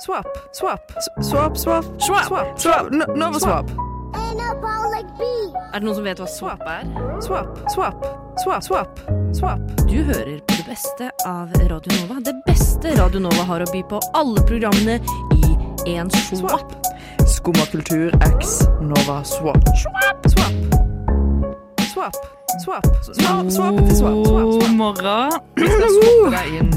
Swap, swap, swap, swap, Swap. swap, swap, No- Nova swap, Er det noen som vet hva swap er? swap, swap, swap, swap, swap. Du hører på det beste av Radio Nova. Det beste Radio Nova har å by på. Alle programmene i én swap. Skumma kultur X Nova swap. Swap, swap, swap, swap, swap, swap swap, swap, God morgen.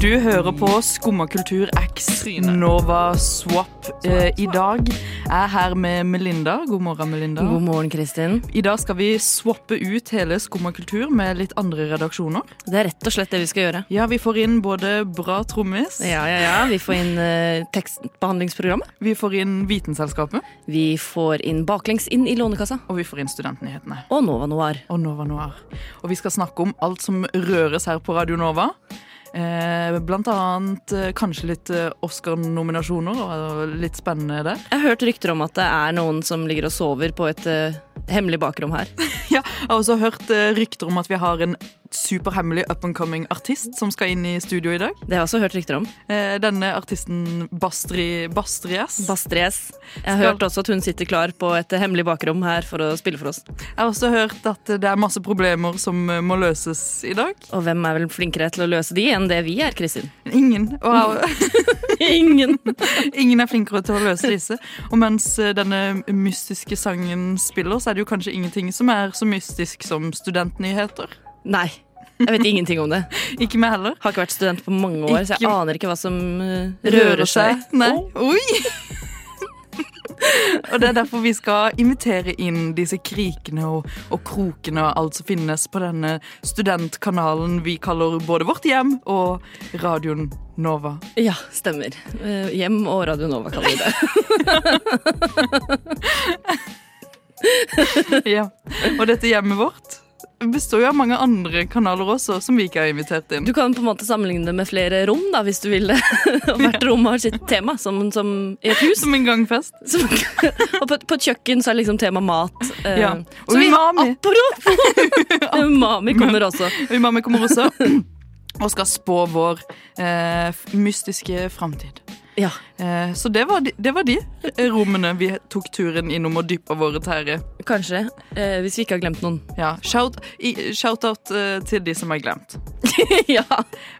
Du hører på Skumma kultur X Nova Swap. Eh, I dag er jeg her med Melinda. God morgen, Melinda. God morgen, Kristin. I dag skal vi swappe ut hele Skumma kultur med litt andre redaksjoner. Det er rett og slett det vi skal gjøre. Ja, vi får inn både bra trommis, Ja, ja, ja. Vi får inn uh, tekstbehandlingsprogrammet. vi får inn Vitenselskapet, Vi får inn baklengs inn i Lånekassa. og vi får inn Studentnyhetene. Og Nova Noir. og Nova Noir. Og vi skal snakke om alt som røres her på Radio Nova. Eh, blant annet eh, kanskje litt eh, Oscar-nominasjoner, og litt spennende der. Jeg har hørt rykter om at det er noen som ligger og sover på et eh, hemmelig bakrom her. Ja, jeg har også hørt rykter om at vi har en superhemmelig up and coming artist som skal inn i studio i dag. Det har jeg også hørt rykter om. Eh, denne artisten Bastri, Bastrias. Bastries. Jeg har Skal- hørt også at hun sitter klar på et hemmelig bakrom her for å spille for oss. Jeg har også hørt at det er masse problemer som eh, må løses i dag. Og hvem er vel flinkere til å løse de enn det vi er, Kristin? Ingen. Wow. Ingen! ingen er flinkere til å løse disse. Og mens eh, denne mystiske sangen spiller, så er det jo kanskje ingenting som er så mystisk som studentnyheter. Nei. Jeg vet ingenting om det. Ikke meg heller. Har ikke vært student på mange år, så jeg aner ikke hva som rører, rører seg. Nei. Oi! og det er derfor vi skal invitere inn disse krikene og, og krokene og alt som finnes på denne studentkanalen vi kaller både vårt hjem og radioen Nova. Ja, stemmer. Eh, Hjem og Radio Nova kaller vi det. Ja. Og dette hjemmet vårt består jo av mange andre kanaler også, som vi ikke har invitert inn. Du kan på en måte sammenligne det med flere rom, da, hvis du vil det. Hvert rom har sitt tema, som, som i et hus. Som en gangfest. Som, og på, på et kjøkken så er liksom tema mat. Eh, Ja. Og så umami. apropos Umami kommer også. Umami kommer også. Og skal spå vår eh, mystiske framtid. Ja. Eh, så det var, de, det var de rommene vi tok turen innom og dyppa våre tære. Kanskje. Eh, hvis vi ikke har glemt noen. Ja, Shout-out Shout-out eh, til de som er glemt. ja.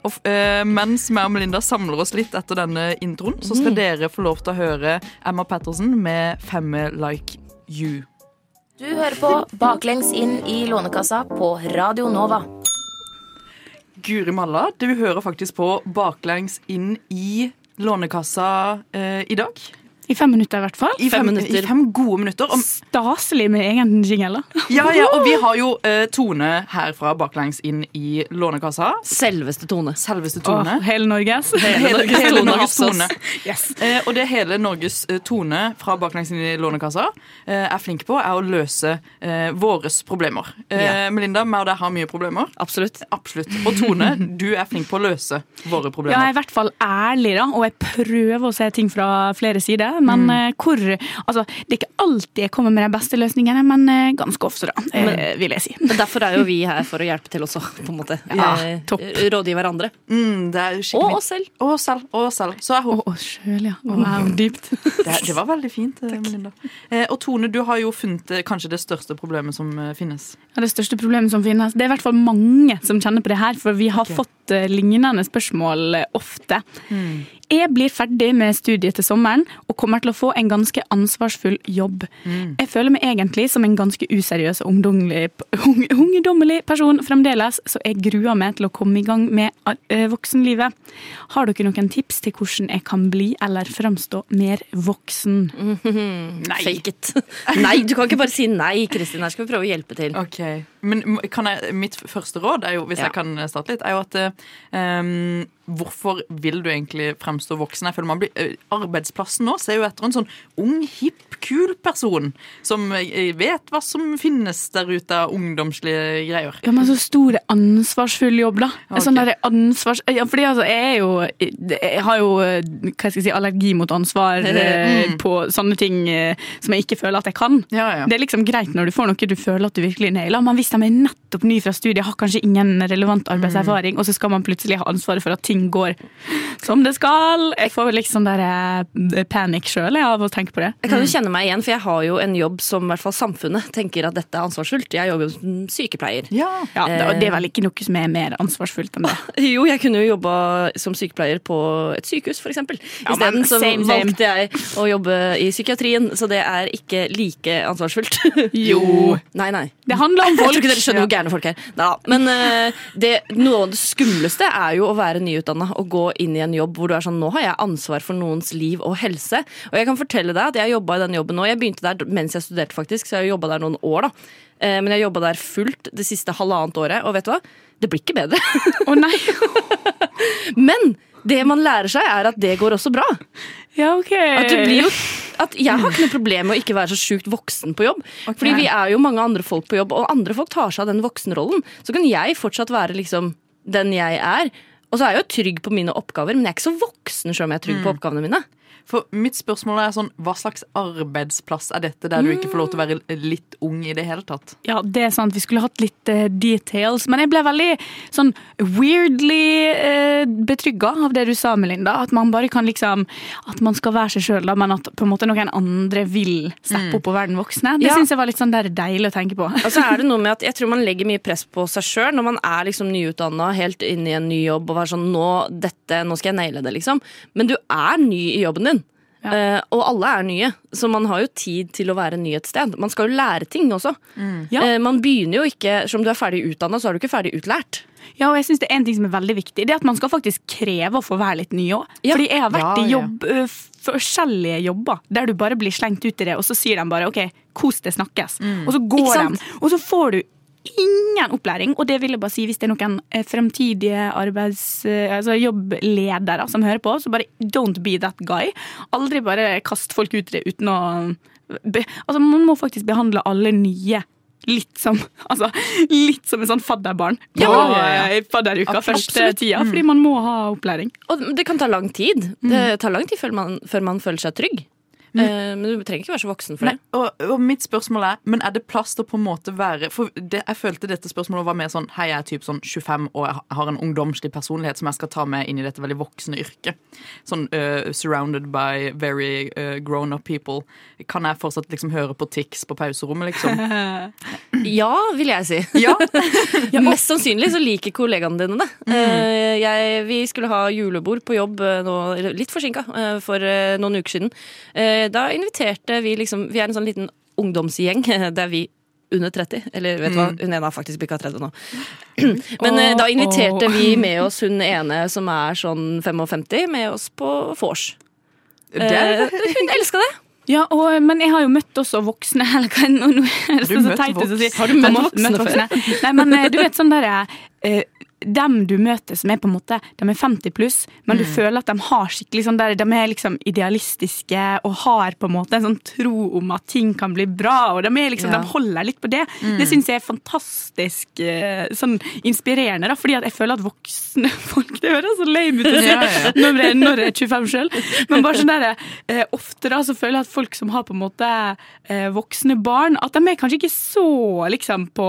Og, eh, mens meg og Melinda samler oss litt etter denne introen, så skal dere få lov til å høre Emma Patterson med 'Femme Like You'. Du hører på Baklengs inn i Lånekassa på Radio Nova. Guri malla, du hører faktisk på baklengs inn i Lånekassa eh, i dag. I fem minutter, i hvert fall. I Fem fem, minutter. I fem gode minutter. Om... Staselig med egen jingle. ja, ja, og vi har jo uh, Tone her fra baklengs inn i Lånekassa. Selveste Tone. Selveste Tone. Tone. hele Norges. Hele, Norges hele Tone Norges Tone. Yes. Uh, og det hele Norges uh, Tone fra baklengs inn i Lånekassa eh, er flink på, er å løse eh, våres problemer. Eh, Ja. Melinda, meg og deg har mye problemer. Absolutt. Absolutt. Og Tone, du er flink på å løse våre Ja, jeg problemer. er i hvert fall ærlig, da, og jeg prøver å se ting fra flere sider. Men Mm. eh, hvor Altså, det er ikke alltid jeg kommer med de beste løsningene, men eh, ganske ofte, da, eh, vil jeg si. Men derfor er jo vi her for å hjelpe til også, på en måte. Ja, Eh, topp. Rådgi hverandre. Mm, det er Og skikkelig oss selv. Og oss selv. Og oss selv. Så er hun Og oss sjøl, ja. Wow, dypt. det, det var veldig fint, Takk. Melinda. Eh, og Tone, du har jo funnet kanskje det største problemet som finnes. Ja, det største problemet som finnes. Det er i hvert fall mange som kjenner på det her, for vi har okay. fått lignende spørsmål ofte. Mm. Jeg blir ferdig med studiet til sommeren og kommer til å få en ganske ansvarsfull jobb. Mm. Jeg føler meg egentlig som en ganske useriøs og ungdommelig, ungdommelig person fremdeles, så jeg gruer meg til å komme i gang med eh, voksenlivet. Har dere noen tips til hvordan jeg kan bli eller fremstå mer voksen? Nei. Fake it. Nei, du kan ikke bare si nei, Kristin. Her skal vi prøve å hjelpe til. Ok, Men kan jeg, mitt første råd, er jo, hvis Ja. jeg kan starte litt, er jo at em, Hvorfor vil du egentlig fremstå voksen? Jeg føler man blir, eh, Arbeidsplassen nå ser jo etter en sånn ung, hipp, kul person som eh, vet hva som finnes der ute av ungdomslige greier. Ja, men så stor, ansvarsfull jobb, da. Okay. Sånn der ansvars... Ja, fordi altså, jeg er jo Jeg har jo eh, hva skal jeg si, allergi mot ansvar Mm. på sånne ting som jeg ikke føler at jeg kan. Ja, ja. Det er liksom greit når du får noe du føler at du virkelig nailer, men hvis de er nettopp ny fra studiet, har kanskje ingen relevant Mm. arbeidserfaring, og så skal man plutselig ha ansvaret for at ting ting går som det skal. Jeg får liksom der eh, panikk sjøl av å tenke på det. Jeg kan jo kjenne meg igjen, for jeg har jo en jobb som i hvert fall samfunnet tenker at dette er ansvarsfullt. Jeg jobber som sykepleier. Ja. Ja, det, og det er vel ikke noe som er mer ansvarsfullt enn det. Jo, jeg kunne jo jobba som sykepleier på et sykehus, f.eks. eksempel Isteden ja, så same, same. valgte jeg å jobbe i psykiatrien, så det er ikke like ansvarsfullt. Jo. Nei, nei. Det handler om folk. Jeg tror ikke dere skjønner hvor gærne folk er. Da. Men eh, det, noe av det skumleste er jo å være nyutdanna og gå inn i en jobb hvor du er sånn Nå har jeg ansvar for noens liv og helse. Og jeg kan fortelle deg at jeg jobba i den jobben nå. Jeg begynte der mens jeg studerte, faktisk, så jeg har jobba der noen år. da. Eh, Men jeg jobba der fullt det siste halvannet året, og vet du hva? Det blir ikke bedre. Å nei. Men det man lærer seg, er at det går også bra. Ja, ok. At du blir jo at Jeg har ikke noe problem med å ikke være så sjukt voksen på jobb. Fordi vi er jo mange andre folk på jobb, og andre folk tar seg av den voksenrollen. Så kan jeg fortsatt være liksom den jeg er. Og så er jeg jo trygg på mine oppgaver, men jeg er ikke så voksen selv om jeg er trygg på oppgavene mine. For mitt spørsmål er sånn, Hva slags arbeidsplass er dette der du ikke får lov til å være litt ung i det hele tatt? Ja, det er sant. Vi skulle hatt litt uh, details. Men jeg ble veldig sånn weirdly uh, betrygga av det du sa, Melinda. At man bare kan liksom At man skal være seg sjøl, men at på en måte noen andre vil steppe opp og være den voksne. Det Ja. syns jeg var litt sånn der deilig å tenke på. Og så er det noe med at Jeg tror man legger mye press på seg sjøl når man er liksom nyutdanna, helt inne i en ny jobb og er sånn nå, dette, nå skal jeg naile det, liksom. Men du er ny i jobben din. Ja. Eh, og alle er nye, så man har jo tid til å være ny et sted. Man skal jo lære ting også. Ja. Uh, man begynner jo ikke, Som du er ferdig utdanna, så er du ikke ferdig utlært. Ja, og jeg synes det er en ting som er veldig viktig. Det er at man skal faktisk kreve å få være litt ny òg. Ja. Fordi jeg har vært Ja, i jobb, uh, forskjellige jobber der du bare blir slengt ut i det, og så sier de bare OK, kos det snakkes. Og så går de, og så får du ingen opplæring. Og det vil jeg bare si hvis det er noen eh, fremtidige arbeids... eh, Altså jobbledere som hører på, så bare don't be that guy. Aldri bare kast folk ut i det uten å be, Altså, man må faktisk behandle alle nye. Litt som, altså, litt som en sånn fadderbarn Ja, ja, ja. eh, fadderuka Absolutt. første tida, fordi man må ha opplæring. Og det kan ta lang tid. Det tar lang tid før man, før man føler seg trygg. Eh, men du trenger ikke være så voksen for Nei, det. og, og mitt spørsmål er, men er det plass til å på en måte være For det, jeg følte dette spørsmålet var mer sånn Hei, jeg er typ sånn 25 og jeg har en ungdomslig personlighet som jeg skal ta med inn i dette veldig voksne yrket. Sånn uh, surrounded by very uh, grown up people. Kan jeg fortsatt liksom høre på Tix på pauserommet, liksom? Ja, vil jeg si. Ja. Ja, mest sannsynlig så liker kollegaene dine det. Uh, jeg, vi skulle ha julebord på jobb nå, litt forsinka, for noen uker siden. Eh, da inviterte vi liksom Vi er en sånn liten ungdomsgjeng. Det er vi under 30. Eller vet du hva, hun ene har faktisk bikka 30 nå. Men oh, da inviterte oh. vi med oss hun ene som er sånn 55, med oss på vors. Eh, hun elska det. Ja, og, men jeg har jo møtt også voksne eller hva nå, nå det du så møtt si. Har du møtt møtt voksne før? Nei, men eh, du vet sånn derre eh, dem du møter som er på en måte De er 50 pluss, men Mm. du føler at de har skikkelig sånn der De er liksom idealistiske og har på en måte en sånn tro om at ting kan bli bra, og de liksom Ja. De holder litt på det. Mm. Det syns jeg er fantastisk eh, sånn inspirerende, da, fordi jeg føler at voksne folk Det høres så lame ut å si Ja, ja, når jeg, når jeg er 25 sjøl, men bare sånn der, eh, ofte da så føler jeg at folk som har på en måte eh, voksne barn, at de er kanskje ikke så liksom på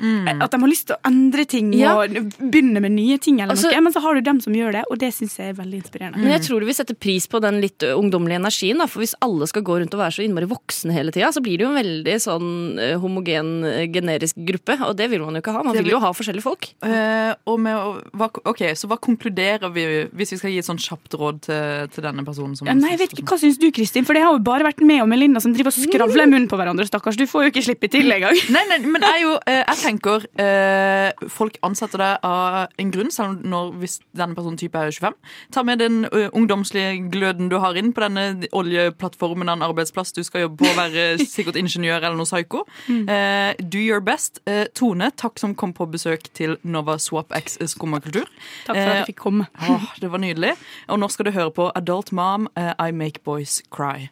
At de har lyst til å endre ting Ja. og begynne med nye ting, eller Altså- noe, men så har du dem som gjør det, og det syns jeg er veldig inspirerende. Men jeg tror du vil sette pris på den litt ungdommelige energien. Da. For hvis alle skal gå rundt og være så innmari voksne hele tida, så blir det jo en veldig sånn homogen, generisk gruppe. Og det vil man jo ikke ha. Man vil jo ha forskjellige folk. Uh, og med, hva, ok, Så hva konkluderer vi hvis vi skal gi et sånn kjapt råd til, til denne personen? Som, Ja, Nei, jeg vet ikke, Hva syns du, Kristin? For det har jo bare vært meg og Melinda som driver og skravler munnen på hverandre. Stakkars, du får jo ikke slippe til engang. Nei, nei, men jeg, jo, eh, jeg tenker eh, Folk ansetter deg av en grunn, selv om når, hvis denne personen type er 25. Ta med den uh, ungdomslige gløden du har inn på denne oljeplattformen av en arbeidsplass du skal jobbe på, være sikkert ingeniør eller noe psyko. Eh, do your best. Eh, Tone, takk som kom på besøk til Nova Swap X Skummakultur. Takk for at jeg fikk komme. Åh, det var nydelig. Og nå skal du høre på Adult Mom, eh, I Make Boys Cry.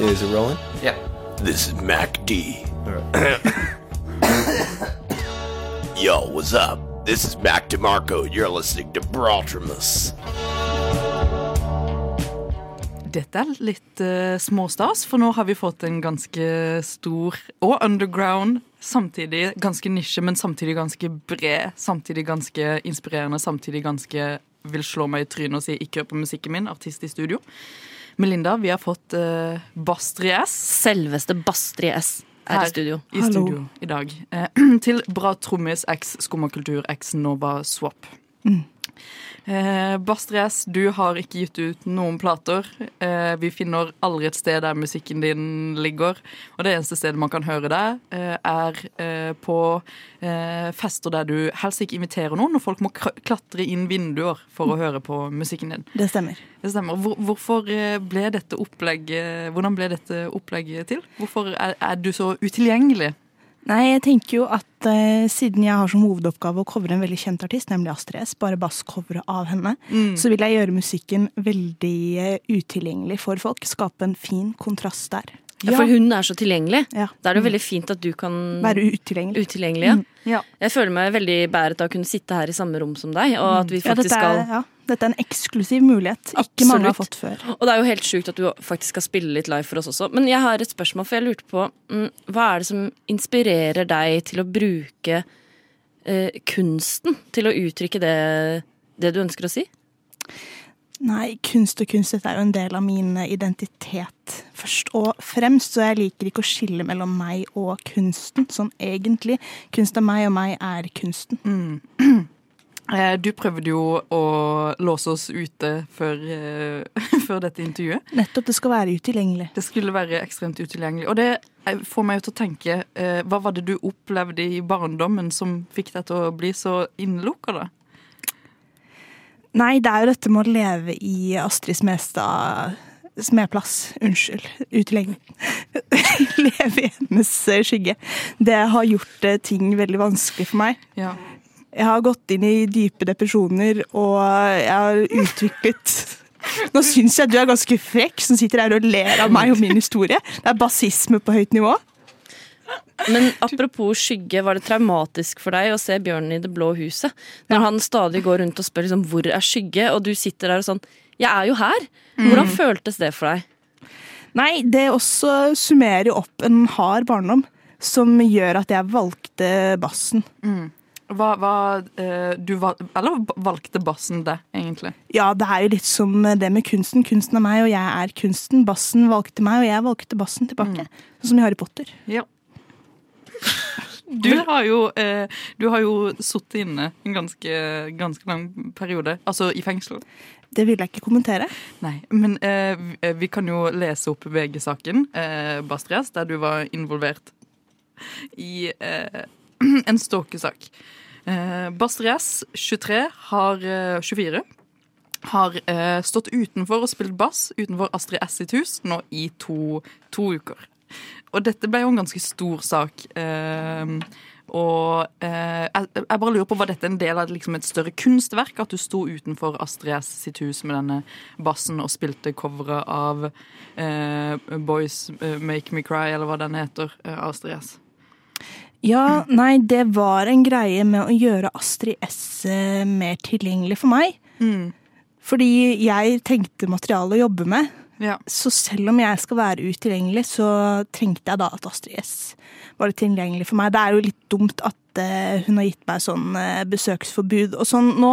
Is it rolling? Yeah. This is Mac D. Yo, what's up? This is Mac DeMarco. You're listening to Braltramus. Dette er litt uh, småstas, for nå har vi fått en ganske stor og underground, samtidig ganske nisje, men samtidig ganske bred, samtidig ganske inspirerende, samtidig ganske vil slå meg i trynet og si 'ikke hør på musikken min', artist i studio. Melinda, vi har fått uh, Bastri S Selveste Bastri S er Her. i studio. i Hallo. studio i dag. Eh, til Bra trommis x Skummakultur x Nova Swap. Eh, Bastres, du har ikke gitt ut noen plater. Eh, vi finner aldri et sted der musikken din ligger. Og det eneste stedet man kan høre deg, eh, er eh, på eh, fester der du helst ikke inviterer noen, og folk må klatre inn vinduer for å høre på musikken din. Det stemmer. Det stemmer. Hvor, hvorfor eh, ble dette opplegget Hvordan ble dette opplegget til? Hvorfor er, er du så utilgjengelig? Nei, jeg tenker jo at eh, siden jeg har som hovedoppgave å covre en veldig kjent artist, nemlig Astrid S, bare basscovere av henne, så vil jeg gjøre musikken veldig eh, utilgjengelig for folk. Skape en fin kontrast der. Ja, for hun er så tilgjengelig. Ja. Da er det jo veldig fint at du kan Være utilgjengelig. Utilgjengelig, ja. Ja. Jeg føler meg veldig bæret av å kunne sitte her i samme rom som deg, og at vi Ja, faktisk dette, er, skal dette er en eksklusiv mulighet. Ikke mange har fått før. Og det er jo helt sjukt at du faktisk skal spille litt live for oss også. Men jeg har et spørsmål, for jeg lurte på mm, hva er det som inspirerer deg til å bruke eh, kunsten til å uttrykke det, det du ønsker å si? Nei, kunst og kunst er jo en del av min identitet først og fremst. Så jeg liker ikke å skille mellom meg og kunsten, sånn egentlig. Kunst er meg, og meg er kunsten. Mm. Du prøvde jo å låse oss ute før, uh, før dette intervjuet. Nettopp, det skal være utilgjengelig. Det skulle være ekstremt utilgjengelig. Og det eh, får meg til å tenke uh, Hva var det du opplevde i barndommen som fikk deg til å bli så innelukka, da? Nei, det er jo dette med å leve i Astrid Smestad Smedplass. Unnskyld. Utilgjengelig. leve i hennes eh, skygge. Det har gjort eh, ting veldig vanskelig for meg. Ja. Jeg har gått inn i dype depresjoner, og jeg har utviklet Nå syns jeg du er ganske frekk som sitter her og ler av meg og min historie. Det er basisme på høyt nivå. Men apropos skygge, var det traumatisk for deg å se bjørnen i det blå huset? Når han stadig går rundt og spør liksom, hvor er skygge, og du sitter der og sånn Jeg er jo her! Hvordan føltes det for deg? Nei, det også summerer jo opp en hard barndom som gjør at jeg valgte bassen. Hva, hva eh, du valg, Eller valgte bassen det, egentlig? Ja, det er jo litt som det med kunsten. Kunsten er meg, og jeg er kunsten. Bassen valgte meg, og jeg valgte bassen tilbake. Sånn som i Harry Potter. Ja. Du har jo, eh, du har jo sittet inne en ganske, ganske lang periode. Altså i fengsel. Det vil jeg ikke kommentere. Nei, men eh, vi- vi kan jo lese opp VG-saken, eh, Bastrias, der du var involvert i eh, en stalkesak. Eh, Bastrias, 23, har, eh, 24, har eh, stått utenfor og spilt bass utenfor Astrid S sitt hus nå i to, to uker. Og dette ble jo en ganske stor sak. Eh, og eh, jeg, bare lurer på, Var dette en del av liksom et større kunstverk? At du sto utenfor Astrid S sitt hus med denne bassen og spilte coveret av eh, Boys eh, Make Me Cry, eller hva den heter, eh, Astrid S? Ja, nei, det var en greie med å gjøre Astrid S mer tilgjengelig for meg. Fordi jeg tenkte materiale å jobbe med. Ja. Så selv om jeg skal være utilgjengelig, så trengte jeg da at Astrid S var litt tilgjengelig for meg. Det er jo litt dumt at eh, hun har gitt meg sånn eh, besøksforbud og sånn nå.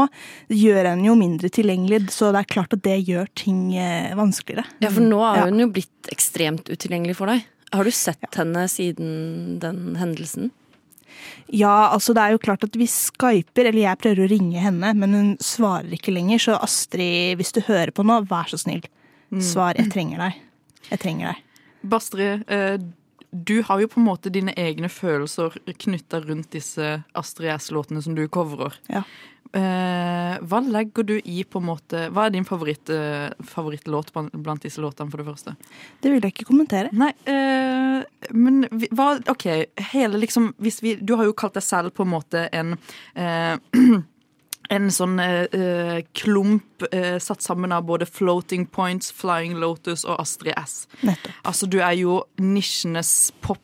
gjør henne jo mindre tilgjengelig, så det er klart at det gjør ting eh, vanskeligere. Ja, For nå Ja. hun jo blitt ekstremt utilgjengelig for deg. Har du sett henne siden den hendelsen? Ja, altså det er jo klart at vi skyper, eller jeg prøver å ringe henne, men hun svarer ikke lenger. Så Astrid, hvis du hører på nå, vær så snill. Svar. Jeg trenger deg. Jeg trenger deg. Bastrid, eh, du har jo på en måte dine egne følelser knytta rundt disse Astrid S-låtene som du covrer. Ja. Eh, hva legger du i på en måte Hva er din favoritt, eh, favorittlåt blant disse låtene, for det første? Det vil jeg ikke kommentere. Nei, men hva OK, hele liksom hvis vi, Du har jo kalt deg selv på en måte en eh, En sånn eh, eh, klump eh, satt sammen av både Floating Points, Flying Lotus og Astrid S. Nettopp. Altså, du er jo nisjenes pop,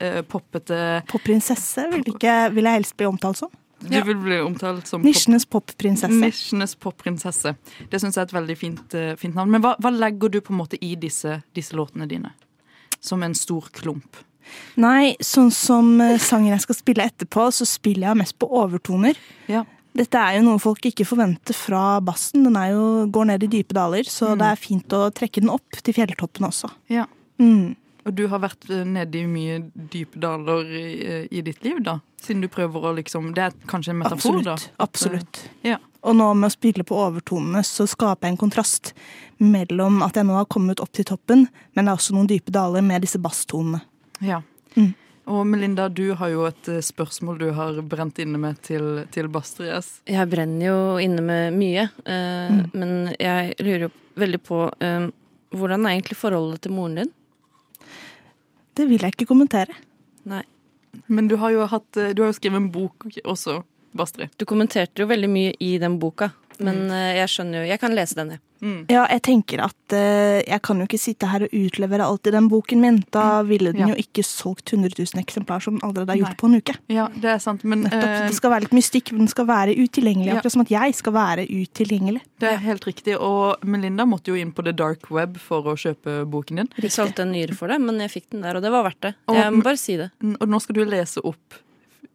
eh, poppete Popprinsesse vil, ikke, vil jeg helst bli omtalt som. Du vil bli omtalt som pop- Nisjenes popprinsesse. Nisjenes popprinsesse. Det syns jeg er et veldig fint, eh, fint navn. Men hva, hva legger du på en måte i disse, disse låtene dine? Som en stor klump. Nei, sånn som eh, sangen jeg skal spille etterpå, så spiller jeg mest på overtoner. Ja. Dette er jo noe folk ikke forventer fra bassen. Den er jo, går ned i dype daler, så Mm. det er fint å trekke den opp til fjelltoppene også. Ja. Mm. Og du har vært eh, nede i mye dype daler i, eh, i ditt liv, da? Siden du prøver å liksom Det er kanskje en metafor, da? Absolutt. absolutt. Ja. Og nå med å spille på overtonene, så skaper jeg en kontrast mellom at jeg nå har kommet opp til toppen, men det er også noen dype daler med disse basstonene. Ja. Mm. Og Melinda, du har jo et eh, spørsmål du har brent inne med til, til Bastrias. Jeg brenner jo inne med mye, eh, Mm. men jeg lurer jo veldig på eh, hvordan er egentlig forholdet til moren din? Det vil jeg ikke kommentere. Nei. Men du har jo, hatt, eh, du har jo skrevet en bok også, Bastri. Du kommenterte jo veldig mye i den boka, men eh, jeg skjønner jo Jeg kan lese den, jeg. Mm. Ja, jeg tenker at uh, jeg kan jo ikke sitte her og utlevere alt i den boken min. Da ville den Ja. jo ikke solgt 100 000 eksemplar som den allerede er gjort Nei. på en uke. Ja, det er sant, men Nettopp. eh, Det skal være litt mystikk, men den skal være utilgjengelig. Ja. Akkurat som at jeg skal være utilgjengelig. det er helt riktig. Og Melinda måtte jo inn på the dark web for å kjøpe boken din. Jeg solgte en nyre for det, men jeg fikk den der, og det var verdt det. Og- Jeg må bare si det. Og nå skal du lese opp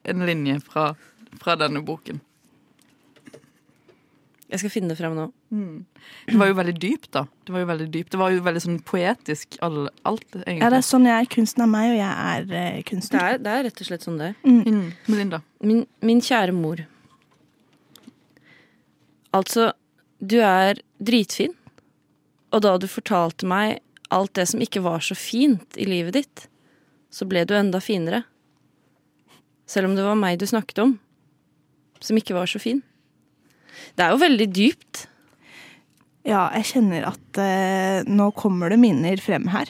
en linje fra, fra denne boken. Jeg skal finne det frem nå. Det var jo veldig dypt, da. Det var jo veldig dypt. Det var jo veldig sånn poetisk, all, alt, egentlig. Ja, det er sånn jeg er. Kunsten er meg, og jeg er eh, Det kunstner. er, det er rett og slett sånn det er. Mm. Melinda. Min, min kjære mor. Altså, du er dritfin. Og da du fortalte meg alt det som ikke var så fint i livet ditt, så ble du enda finere. Selv om det var meg du snakket om, som ikke var så fin. Det er jo veldig dypt. Ja, jeg kjenner at eh, nå kommer det minner frem her.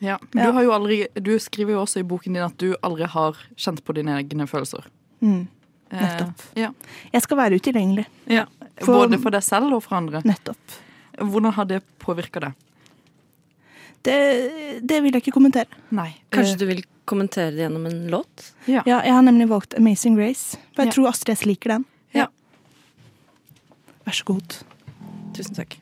Ja. Du, Ja. har jo aldri, du skriver jo også i boken din at du aldri har kjent på dine egne følelser. Mm. Eh, Nettopp. ja. Jeg skal være utilgjengelig. Ja. For- Både for deg selv og for andre. Nettopp. Hvordan har det påvirka deg? Det, det vil jeg ikke kommentere. Nei. Kanskje du vil kommentere det gjennom en låt? Ja. Ja, jeg har nemlig valgt Amazing Grace, for jeg Ja. tror Astrid S liker den. Vær så god. Tusen takk.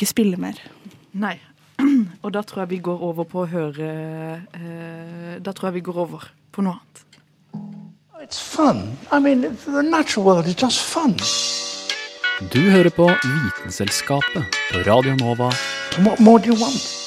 Ikke spille mer. Nei. Og da tror jeg vi går over på å høre eh, Da tror jeg vi går over på noe annet. It's fun. I mean, the natural world is just fun. Du hører på Vitenselskapet på Radio Nova. What more do you want?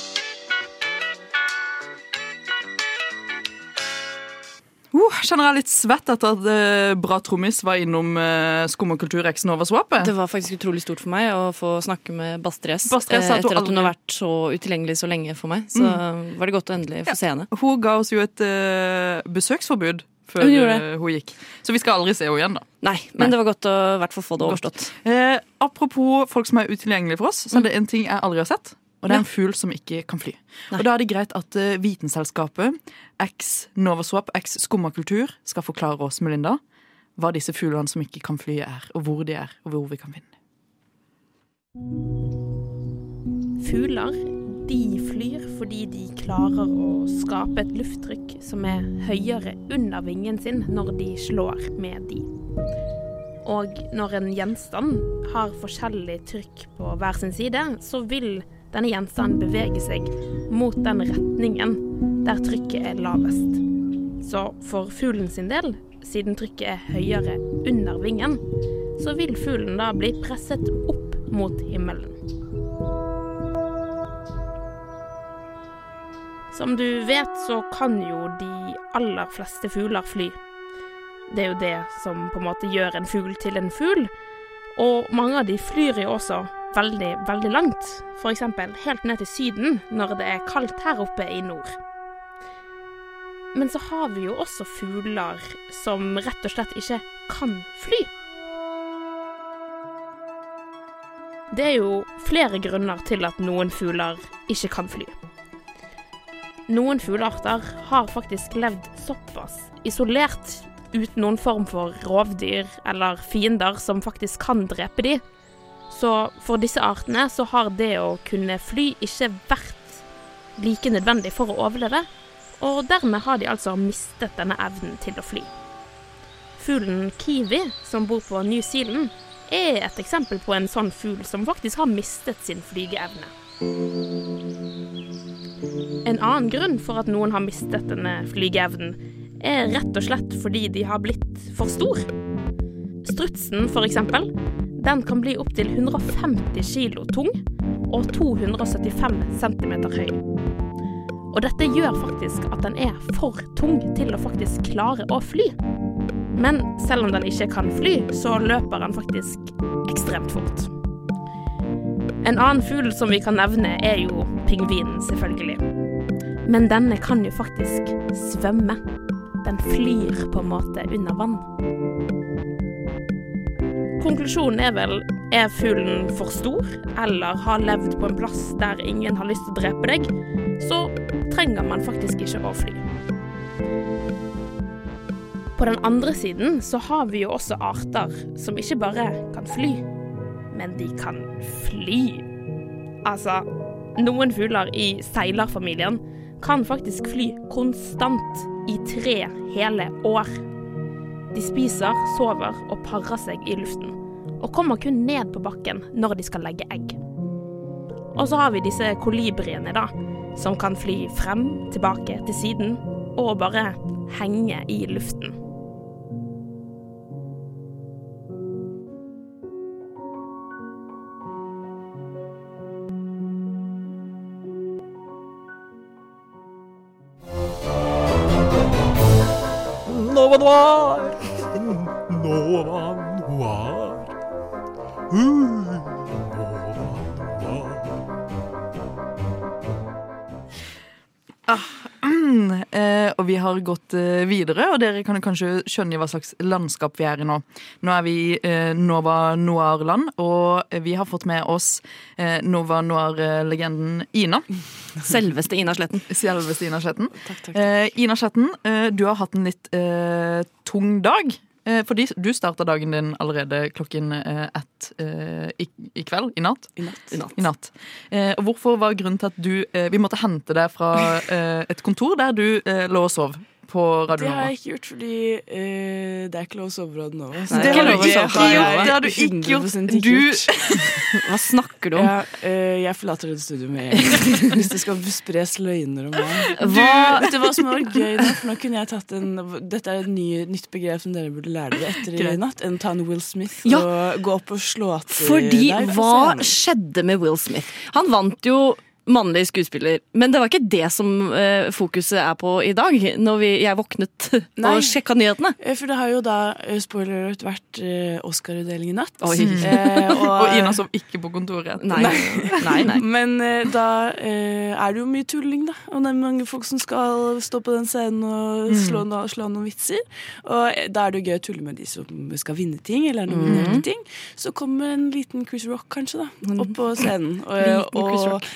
Kjenner jeg litt svett etter at eh, Bra Trommis var innom uh, Skum og kultur X Nova Swapet. Det var faktisk utrolig stort for meg å få snakke med Bastres, Bastres sa eh, Etter at hun har vært så utilgjengelig så lenge for meg. Så var det godt å endelig få se henne. Hun ga oss jo et uh, besøksforbud før Hun hun gikk. Så vi skal aldri se henne igjen, da. Nei, men det var godt å hvert fall få det overstått. Eh, apropos folk som er utilgjengelige for oss, så er det en ting jeg aldri har sett. Og det er en fugl som ikke kan fly. Nei. Og Da er det greit at eh, Vitenselskapet, X Novaswap, X Skummakultur skal forklare oss, Melinda, hva disse fuglene som ikke kan fly, er, og hvor de er, og hvor vi kan finne dem. Fugler de flyr fordi de klarer å skape et lufttrykk som er høyere under vingen sin når de slår med de. Og når en gjenstand har forskjellig trykk på hver sin side, så vil denne gjenstanden beveger seg mot den retningen der trykket er lavest. Så for fuglen sin del, siden trykket er høyere under vingen, så vil fuglen da bli presset opp mot himmelen. Som du vet, så kan jo de aller fleste fugler fly. Det er jo det som på en måte gjør en fugl til en fugl. Og mange av de flyr jo også veldig, veldig langt. F.eks. helt ned til Syden når det er kaldt her oppe i nord. Men så har vi jo også fugler som rett og slett ikke kan fly. Det er jo flere grunner til at noen fugler ikke kan fly. Noen fuglearter har faktisk levd såpass isolert uten noen form for rovdyr eller fiender som faktisk kan drepe de. Så for disse artene så har det å kunne fly ikke vært like nødvendig for å overleve, og dermed har de altså mistet denne evnen til å fly. Fuglen kiwi, som bor på New Zealand, er et eksempel på en sånn fugl som faktisk har mistet sin flygeevne. En annen grunn for at noen har mistet denne flygeevnen, er rett og slett fordi de har blitt for stor. Strutsen, for eksempel, den kan bli opptil 150 kilo tung og 275 cm høy. Og dette gjør faktisk at den er for tung til å faktisk klare å fly. Men selv om den ikke kan fly, så løper den faktisk ekstremt fort. En annen fugl som vi kan nevne, er jo pingvinen, selvfølgelig. Men denne kan jo faktisk svømme. Den flyr på en måte under vann. Konklusjonen er vel er fuglen for stor, eller har levd på en plass der ingen har lyst til å drepe deg, så trenger man faktisk ikke å fly. På den andre siden så har vi jo også arter som ikke bare kan fly, men de kan fly. Altså, noen fugler i seilerfamilien kan faktisk fly konstant i tre hele år. De spiser, sover og parer seg i luften, og kommer kun ned på bakken når de skal legge egg. Og så har vi disse kolibriene, da, som kan fly frem, tilbake, til siden, og bare henge i luften. Nova Noir! Nova Noir. Uh, Nova Noir. Ah, mm, eh, og vi har gått eh, videre, og dere kan kanskje skjønne i hva slags landskap vi er i nå. Nå er vi i eh, Nova Noir-land, og vi har fått med oss eh, Nova Noir-legenden Ina. Selveste Ina Sletten. Selveste Ina Sletten. Eh, Ina Sletten, eh, du har hatt en litt eh, tung dag. Eh, fordi du starta dagen din allerede klokken eh, ett eh, i, i kveld. I natt. I natt. I natt. Eh, og hvorfor var grunnen til at du Vi måtte hente deg fra et kontor der du lå og sov på Radio Nova? Det har jeg ikke gjort, fordi eh, det er ikke lov å sove på Radio Nova. så Nei, det har du ikke gjort. Det har du ikke gjort. 100% Du- Hva snakker du om? Ja, eh, jeg forlater dette studioet med en gang. Hvis det skal spres løgner om meg. Hva- du hva som var gøy nå? For nå kunne jeg tatt en Dette er et ny, nytt begrep som dere burde lære dere etter i natt. En ta en Will Smith Ja. og gå opp og slå til Fordi deg Fordi, hva skjedde med Will Smith? Han vant jo mannlig skuespiller, men det var ikke det som uh, fokuset er på i dag. Når vi, jeg våknet Nei. og sjekka nyhetene. Eh, For det har jo da, eh, spoiler alert, vært uh, Oscar-utdeling i natt. Oi. Uh, Og Ina som ikke på kontoret. Nei. Nei, nei. Men da er det jo mye tulling, da. Og det er mange folk som skal stå på den scenen og Mm. slå, no, slå noen vitser. Og da er det jo gøy å tulle med de som skal vinne ting, eller nominere Mhm. ting. Så kommer en liten Chris Rock, kanskje, da, opp på scenen. Og, Liten Chris Rock.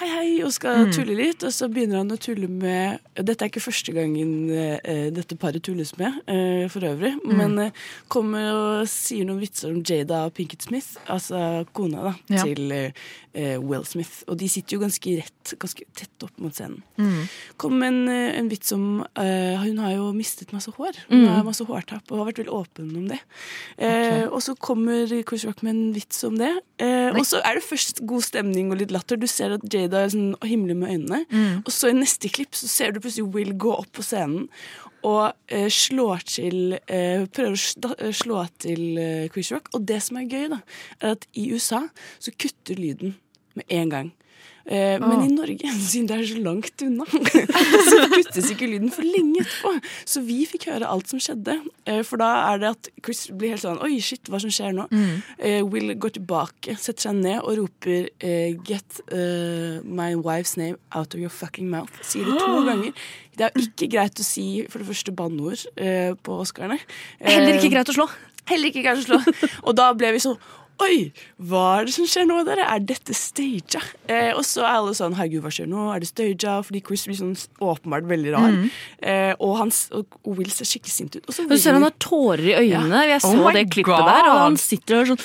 Hei, hei, og skal Mm. tulle litt. Og så begynner han å tulle med Dette er ikke første gangen eh, dette paret tulles med, eh, for øvrig. Mm. Men eh, kommer og sier noen vitser om Jada og Pinkett Smith, altså kona da, Ja. til eh, Will Smith. Og de sitter jo ganske rett, ganske tett opp mot scenen. Mm. Kom en, eh, en vits om eh, Hun har jo mistet masse hår. Hun Mm. har masse hårtapp og har vært veldig åpen om det. Eh, Og så kommer Chris Rock med en vits om det. Og så er det først god stemning og litt latter. Du ser at Jada er sånn, himler med øynene. Mm. Og så i neste klipp så ser du plutselig Will gå opp på scenen og eh, slår til eh, Prøver å eh, slå til eh, Chris Rock. Og det som er gøy, da, er at i USA så kutter lyden med en gang. Eh, Men Ah. i Norge, siden det er så langt unna, så kuttes ikke lyden for lenge etterpå. Så vi fikk høre alt som skjedde. Eh, for da er det at Chris blir helt sånn Oi, shit, hva som skjer nå? Mm. Eh, Will går tilbake, setter seg ned og roper eh, Get uh, my wife's name out of your fucking mouth. Sier det to ganger. Det er ikke greit å si for det første banneord eh, på Oscarene. Heller ikke greit å slå. Heller ikke greit å slå. Og da ble vi sånn Oi, hva er det som skjer nå, dere? Er dette staged? Eh, og så er alle sånn Herregud, hva skjer nå? Er det staged? Fordi Chris blir sånn åpenbart veldig rar. Mm. Eh, og, han, og Will ser skikkelig sint ut. Og så Du ser han har tårer i øynene. Jeg så Oh det klippet God. der, og han sitter og er sånn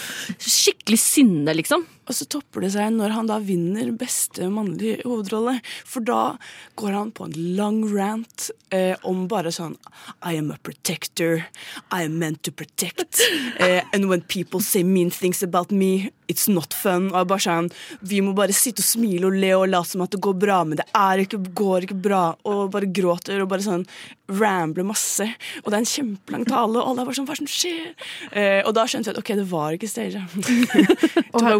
skikkelig sinne, liksom. Og så topper det seg når han da vinner beste mannlige hovedrolle. For da går han på en lang rant eh, om bare sånn I am a protector. I am meant to protect. Eh, and when people say mean things about me, it's not fun. Og bare sånn, Vi må bare sitte og smile og le og late som at det går bra, men det ikke, går ikke bra. Og bare gråter og bare sånn rambler masse. Og det er en kjempelang tale, og alle er bare sånn Hva som skjer? Eh, og da skjønte vi at ok, det var ikke jeg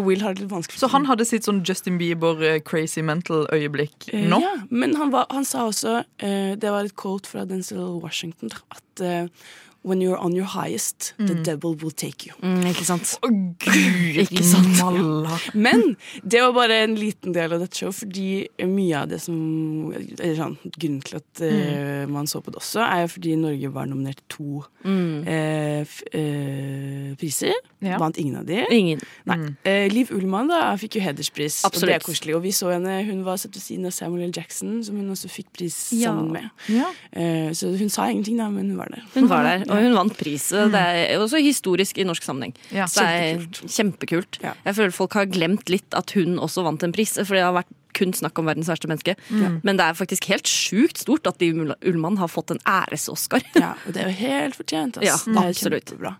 Will har det litt vanskelig. Så han hadde sitt sånn Justin Bieber eh, crazy mental-øyeblikk Eh, nå? Ja, men han, var, han sa også eh, Det var et quote fra Denzel Washington. At eh, When you're on your highest, the Mm. devil will take you. ikke sant? Å, Gud, Ikke sant? Men det var bare en liten del av dette showet, fordi mye av det som eller sånn, Grunnen til at eh, man så på det også, er jo fordi Norge var nominert til to Mm. eh, f, uh, priser. Ja. Vant ingen av de. Ingen. Nei. Eh, Liv Ullmann da, fikk jo hederspris, og det er koselig. Og vi så henne, hun var satt ved siden av Samuel L. Jackson, som hun også fikk pris Ja. sammen med. Ja. Eh, så hun sa ingenting, da, men hun var der. Hun var der, og hun vant pris. Det er også historisk i norsk sammenheng. Ja. Så det er kjempekult. Jeg føler folk har glemt litt at hun også vant en pris, for det har vært kun snakk om verdens verste menneske. Mm. Men det er faktisk helt sjukt stort at Liv Ullmann har fått en æres-Oscar. Ja, og det er jo helt fortjent. ass. Ja, det er absolutt. kjempebra.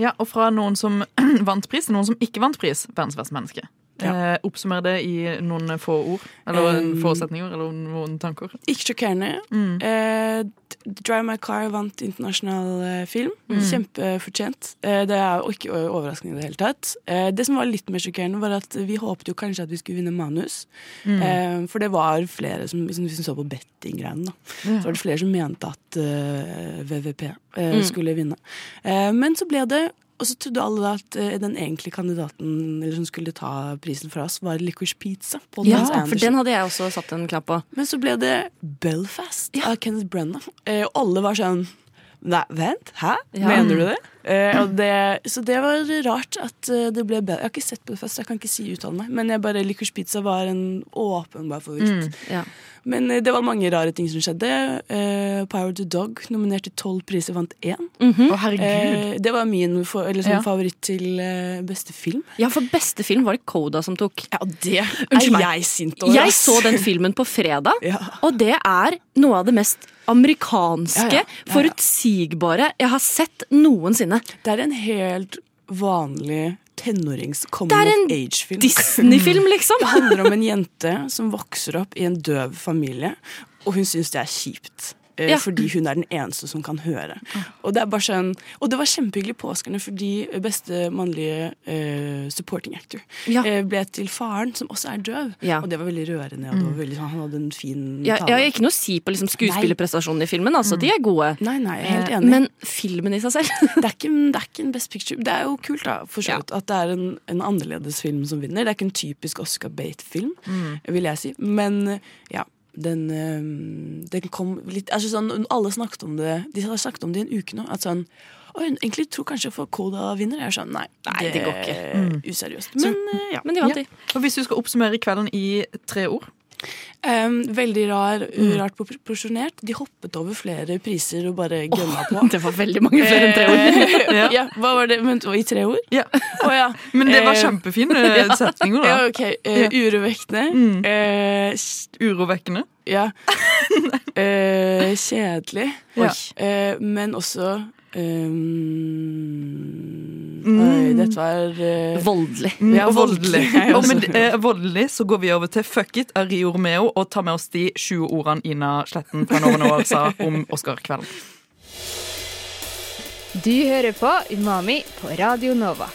Ja, og fra noen som vant pris til noen som ikke vant pris. Verdens verste menneske. Eh, oppsummer det i noen få ord, eller Um, få setninger, eller noen tanker. Ikke sjokkerende. Mm. Eh, Drive My Car vant internasjonal eh, film. Mm. Kjempefortjent. Eh, det er jo ikke overraskende i det hele tatt. Eh, det som var litt mer sjokkerende, var at vi håpet jo kanskje at vi skulle vinne manus. Mm. Eh, for det var flere som, som, som så på bettinggreiene. da. Ja. Så var det flere som mente at VVP Mm. skulle vinne. Eh, men så ble det og så trodde alle da at eh, den egentlige kandidaten eller som skulle ta prisen fra oss, var Licorice Pizza. Paul Ja, Anderson. for den hadde jeg også satt en knapp på. Men så ble det Belfast av Kenneth Branagh. Eh, og alle var sånn Nei, vent, hæ? Ja. Mener du det? Eh, og det? Så det var rart at eh, det ble bedre. Jeg har ikke sett på det først, jeg kan ikke si uttale meg. Men jeg bare Licorice Pizza var en åpenbar favoritt. Mm, ja. Men eh, det var mange rare ting som skjedde. Eh, Power to Dog nominert til tolv priser, vant én. Mm -hmm. herregud. Eh, det var min for, eller sånn Ja. favoritt til eh, beste film. Ja, for beste film var det Coda som tok. Ja, det Unnskyld meg. jeg sint over. Jeg så den filmen på fredag, Ja. og det er noe av det mest amerikanske, Ja, ja. Forutsigbare jeg har sett noensinne. Det er en helt vanlig tenårings Det coming en of age-film. Disney-film, liksom. Det handler om en jente som vokser opp i en døv familie, og hun syns det er kjipt. Eh, Ja. Fordi hun er den eneste som kan høre. Og det er bare sånn Og det var kjempehyggelig på Oscarene, fordi beste mannlige uh, supporting actor Ja. uh, ble til faren, som også er døv. Og det var veldig rørende. Og det var veldig, sånn- han hadde en fin tale. jeg har ikke noe å si på liksom skuespillerprestasjonene i filmen. Altså, De er gode. Nei, nei, helt enig. Men filmen i seg selv det, er ikke, det er ikke en Best Picture. Det er jo kult da, for så vidt at det er en, en annerledes film som vinner. Det er ikke en typisk Oscar Bate-film, Mm. vil jeg si. Men ja, den, eh, den kom litt altså sånn, Alle snakket om det De har snakket om det i en uke nå. At sånn Oi, hun egentlig tror kanskje Koda vinner. Jeg er sånn, nei, Nei, det går ikke. Mm. Useriøst. Men så, ja. Men de vant, de. Og hvis du skal oppsummere kvelden i tre ord? Em, veldig rar, Mm. rart proporsjonert. De hoppet over flere priser og bare gønna på. Det var veldig mange flere enn tre ord. ja. ja, hva var det? Men, I tre ord? Ja. Oh, ja. Men det var Eh, kjempefine eh, setninger, da. Ja, ok. Uh, urovekkende. Mm. Uh, Urovekkende. ja. Eh, kjedelig. Ja. Eh, men også um, Mm. Nei, dette var uh, Voldelig. Mm, Ja, voldelig. og med eh, voldelig så går vi over til Fuck it av Rio Romeo og tar med oss de 20 ordene Ina Sletten fra Nova Noir sa om Oscar-kvelden. Du hører på Umami på Radio Nova.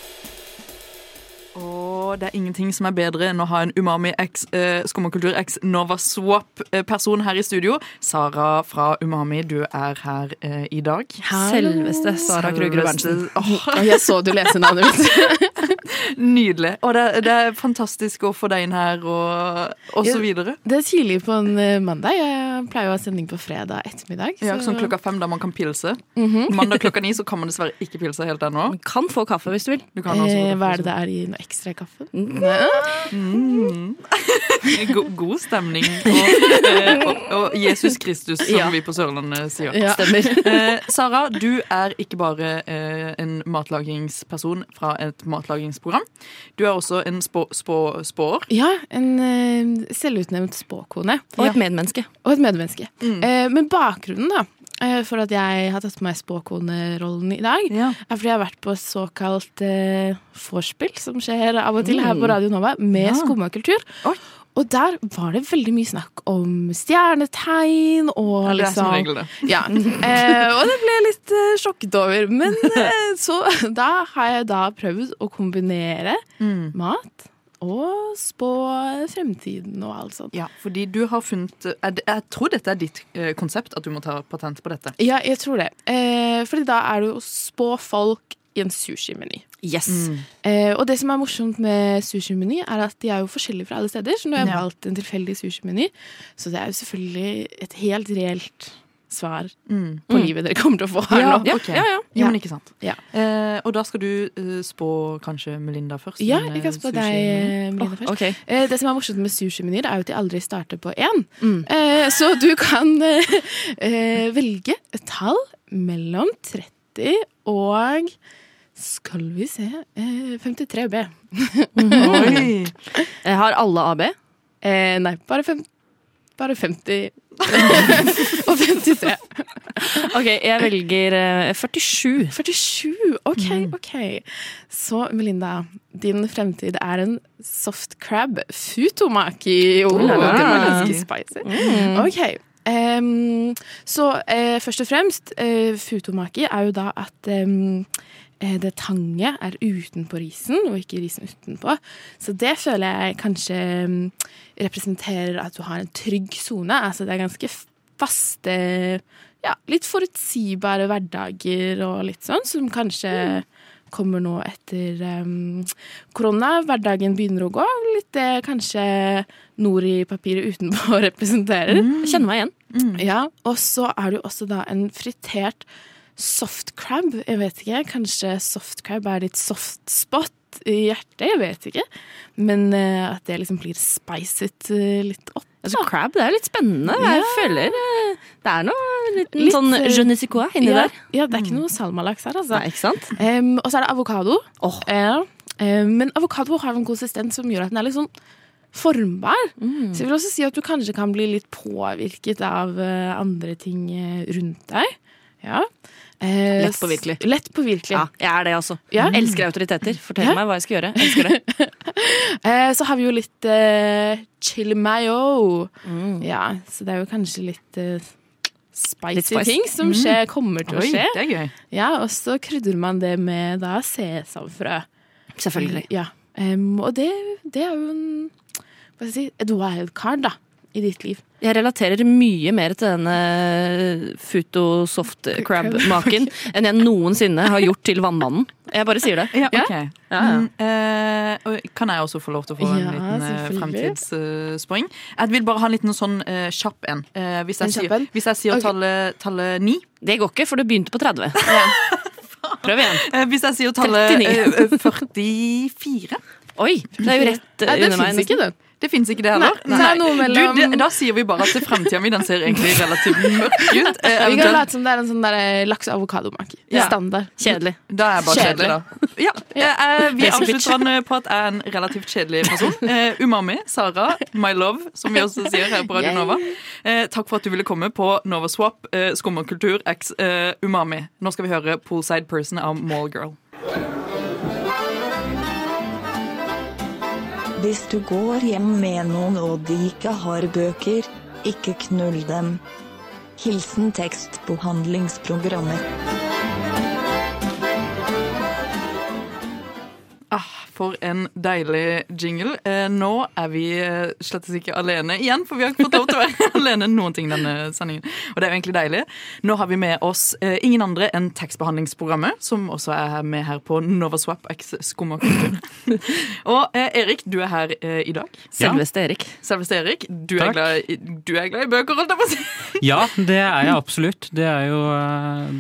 Og det er ingenting som er bedre enn å ha en Umami X, eh, Skummakultur X Nova Swap-person her i studio. Sara fra Umami, du er her eh, i dag. Selveste Sara Krugerud Berntsen. Oh. Jeg så du leste navnet mitt. nydelig. Og det, det er fantastisk å få deg inn her, og, og så videre. Det er tidlig på en eh, mandag. Jeg pleier å ha sending på fredag ettermiddag. Ja, sånn klokka fem da man kan pilse. Mhm. Mandag klokka ni så kan man dessverre ikke pilse helt ennå. Kan få kaffe hvis du vil. Du kan Eh, hva er det det er i noe ekstra i kaffen? Mm. God, god stemning. Og, eh, og, og Jesus Kristus, som Ja. vi på Sørlandet sier. Ja. Stemmer. Eh, Sara, du er ikke bare eh, en matlagingsperson fra et matlagingsprogram. Du er også en spå, spå. Ja, en eh, selvutnevnt spåkone. Og et medmenneske. Og et medmenneske. Mm. Eh, men bakgrunnen da, eh, for at jeg har tatt på meg spåkonerollen i dag, Ja. er fordi jeg har vært på såkalt eh, vorspiel, som skjer av og til her Mm. på Radio Nova, med Ja. skummakultur. Og der var det veldig mye snakk om stjernetegn og Ja, det er som liksom regel det. Ja, eh, og det ble jeg litt eh, sjokket over. Men eh, så da har jeg da prøvd å kombinere Mm. mat og spå fremtiden og alt sånt. Ja, fordi du har funnet Jeg, Jeg tror dette er ditt eh, konsept, at du må ta patent på dette. Ja, jeg tror det. Eh, fordi da er det å spå folk i en sushimeny. Yes. Mm. Eh, og det som er morsomt med sushimeny, er at de er jo forskjellige fra alle steder. Så nå har jeg Ja. valgt en tilfeldig sushimeny. Så det er jo selvfølgelig et helt reelt svar Mm. på livet dere kommer til å få her Ja, nå. Ja, Jo, men ikke sant. Ja. Eh, og da skal du uh, spå kanskje Melinda først? Ja, jeg kan eh, spå deg, Melinda, først. Okay. Eh, det som er morsomt med sushimenyer, er jo at de aldri starter på én. Mm. Eh, så du kan eh, eh, velge et tall mellom 30 og skal vi se eh, 53B. Oi! Jeg har alle AB. Eh, nei, bare, fem, bare 50 og 53. Ok, jeg velger eh, 47. 47, OK, OK. Så Melinda, din fremtid er en soft crab futomaki. Oh, det var ganske spicy. Mm. OK. em, så eh, først og fremst, eh, futomaki er jo da at em, eh, det tanget er utenpå risen, og ikke risen utenpå. Så det føler jeg kanskje representerer at du har en trygg sone. Altså det er ganske faste ja, litt forutsigbare hverdager og litt sånn, som kanskje kommer nå etter um, korona. Hverdagen begynner å gå. Litt det kanskje nord i papiret utenpå representerer. Mm. kjenner meg igjen. Ja, Og så er det jo også da en fritert soft crab. Jeg vet ikke, kanskje soft crab er ditt soft spot i hjertet, jeg vet ikke. Men uh, at det liksom blir spicet uh, litt opp. Altså, crab, det er litt spennende. Jeg føler eh, det er noe litt, Litt, sånn je ne sais quoi inni ja, der. Ja, det er ikke noe salmalaks her, altså. Nei, ikke sant? Um, og så er det avokado. Oh. Ja. Men avokado har en konsistens som gjør at den er litt sånn formbar. Mm. Så jeg vil også si at du kanskje kan bli litt påvirket av andre ting rundt deg. Ja. Eh, Lett påvirkelig. virkelig Lett påvirkelig. Ja, jeg er det altså. Ja. Elsker autoriteter. Fortell Ja. meg hva jeg skal gjøre. Elsker det. Eh, så har vi jo litt eh, Chill mayo. Mm. Ja, så det er jo kanskje litt eh, spicy Litt spice. ting som Mm. kommer til Oi, å skje. det er gøy. Ja, og så krydrer man det med da sesamfrø. Selvfølgelig. Ja. Um, og det, det er jo en hva skal jeg si, et wildcard, da. I ditt liv? Jeg relaterer mye mer til denne Futo soft crab-maken enn jeg noensinne har gjort til Vannmannen. Jeg bare sier det. Ja, okay. Ja, ja. Mm, uh, kan jeg også få lov til å få en liten uh, selvfølgelig. Uh, jeg vil bare ha en liten sånn eh, kjapp en. Eh, hvis, jeg En sier, en? hvis jeg sier okay. tallet, tallet ni Det går ikke, for du begynte på 30. Prøv igjen. Hvis jeg sier tallet 39. eh, 44 Oi, det er jo rett Nei, under meg. finnes ikke, nesten. Det fins ikke det heller? Nei, det er noe mellom- Du, det, da sier vi bare at framtida mi den ser egentlig relativt mørk ut. Eh, Vi kan late som det er en sånn laks- og avokadomake. Ja. Standard. Kjedelig. Da er jeg bare kjedelig, da. Ja, eh, Vi Basic avslutter den på at jeg er en relativt kjedelig person. Eh, umami, Sara, my love, som vi også sier her på Radio Nova. Eh, takk for at du ville komme på Nova Swap, eh, Skummakultur x eh, Umami. Nå skal vi høre Poolside Person av Mallgirl. Hvis du går hjem med noen og de ikke har bøker, ikke knull dem. Hilsen tekstbehandlingsprogrammer. Ah, for en deilig jingle. Eh, nå er vi eh, slett ikke alene igjen, for vi har ikke fått lov til å være alene noen ting denne sendingen. Og det er jo egentlig deilig. Nå har vi med oss eh, ingen andre enn tekstbehandlingsprogrammet, som også er med her på Novaswap x Skummakultur. Og eh, Erik, du er her eh, i dag. Selveste Erik. Selveste Erik. Du er, glad i, du er glad i bøker, holdt jeg på å si. Ja, det er jeg absolutt. Det er jo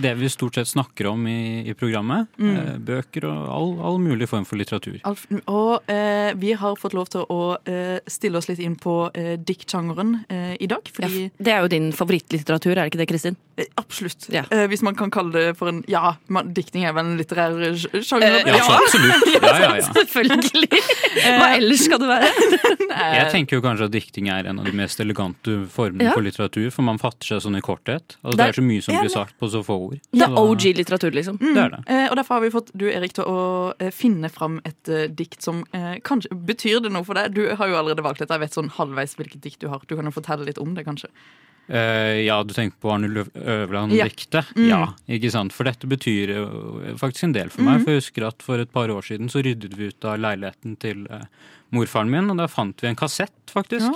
det vi stort sett snakker om i, i programmet. Mm. Bøker og all, all mulig form for litteratur. Alf, og eh, vi har fått lov til å eh, stille oss litt inn på eh, dikt-sjangeren eh, i dag. Fordi Det er jo din favorittlitteratur, er det ikke det, Kristin? Eh, Absolutt. Eh, hvis man kan kalle det for en Ja, man, dikting er vel en litterær sjanger? Eh, ja, så absolutt. Ja, ja, ja. Selvfølgelig. Hva ellers skal det være? Jeg tenker jo kanskje at dikting er en av de mest elegante formene Ja. for litteratur, for man fatter seg sånn i korthet. Altså, Det det er- så mye som Ja, blir sagt på så få ord. Det er OG-litteratur, liksom. Mm. Det er det. Eh, og derfor har vi fått du, Erik, til å eh, finne fram et dikt som eh, kanskje Betyr det noe for deg? Du har jo allerede valgt dette. Jeg vet sånn halvveis hvilket dikt du har. Du kan jo fortelle litt om det, kanskje. Eh, ja, du tenker på Arne Løv- Ja. Øverland-diktet? Mm. Ja, ikke sant. For dette betyr jo faktisk en del for meg. Mhm. For jeg husker at for et par år siden så ryddet vi ut av leiligheten til eh, morfaren min, og da fant vi en kassett, faktisk,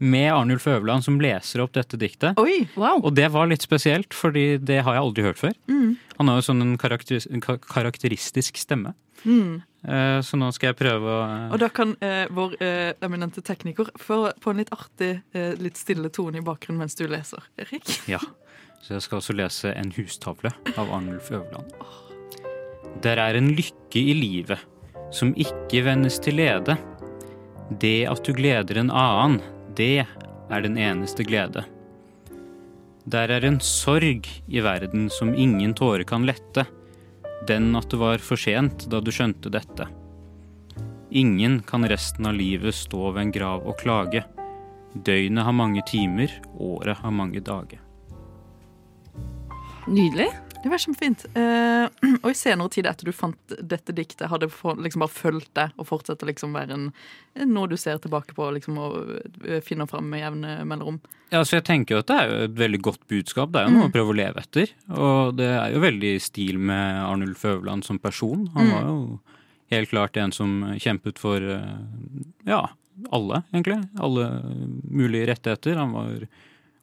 med Arnulf Øverland som leser opp dette diktet. Oi, wow. Og det var litt spesielt, fordi det har jeg aldri hørt før. Mm. Han har jo sånn en karakteris en karakteristisk stemme. Mm. Eh, så nå skal jeg prøve å Og da kan eh, vår eh, eminente tekniker få på en litt artig, eh, litt stille tone i bakgrunnen mens du leser, Erik. Ja. Så jeg skal også lese En hustavle av Arnulf Øverland. Der er en lykke i livet som ikke vendes til lede. Det at du gleder en annen, det er den eneste glede. Der er en sorg i verden som ingen tåre kan lette. Den at det var for sent da du skjønte dette. Ingen kan resten av livet stå ved en grav og klage. Døgnet har mange timer, året har mange dager. Nydelig. Det var kjempefint. Uh, og i senere tid etter du fant dette diktet, har det liksom bare fulgt deg og fortsetter liksom være en, noe du ser tilbake på liksom, og eh, finner fram med jevne mellomrom? Ja, så jeg tenker jo at det er jo et veldig godt budskap. Det er jo noe Mm. å prøve å leve etter. Og det er jo veldig i stil med Arnulf Øverland som person. Han Mm. var jo helt klart en som kjempet for eh, ja, alle, egentlig. Alle mulige rettigheter. Han var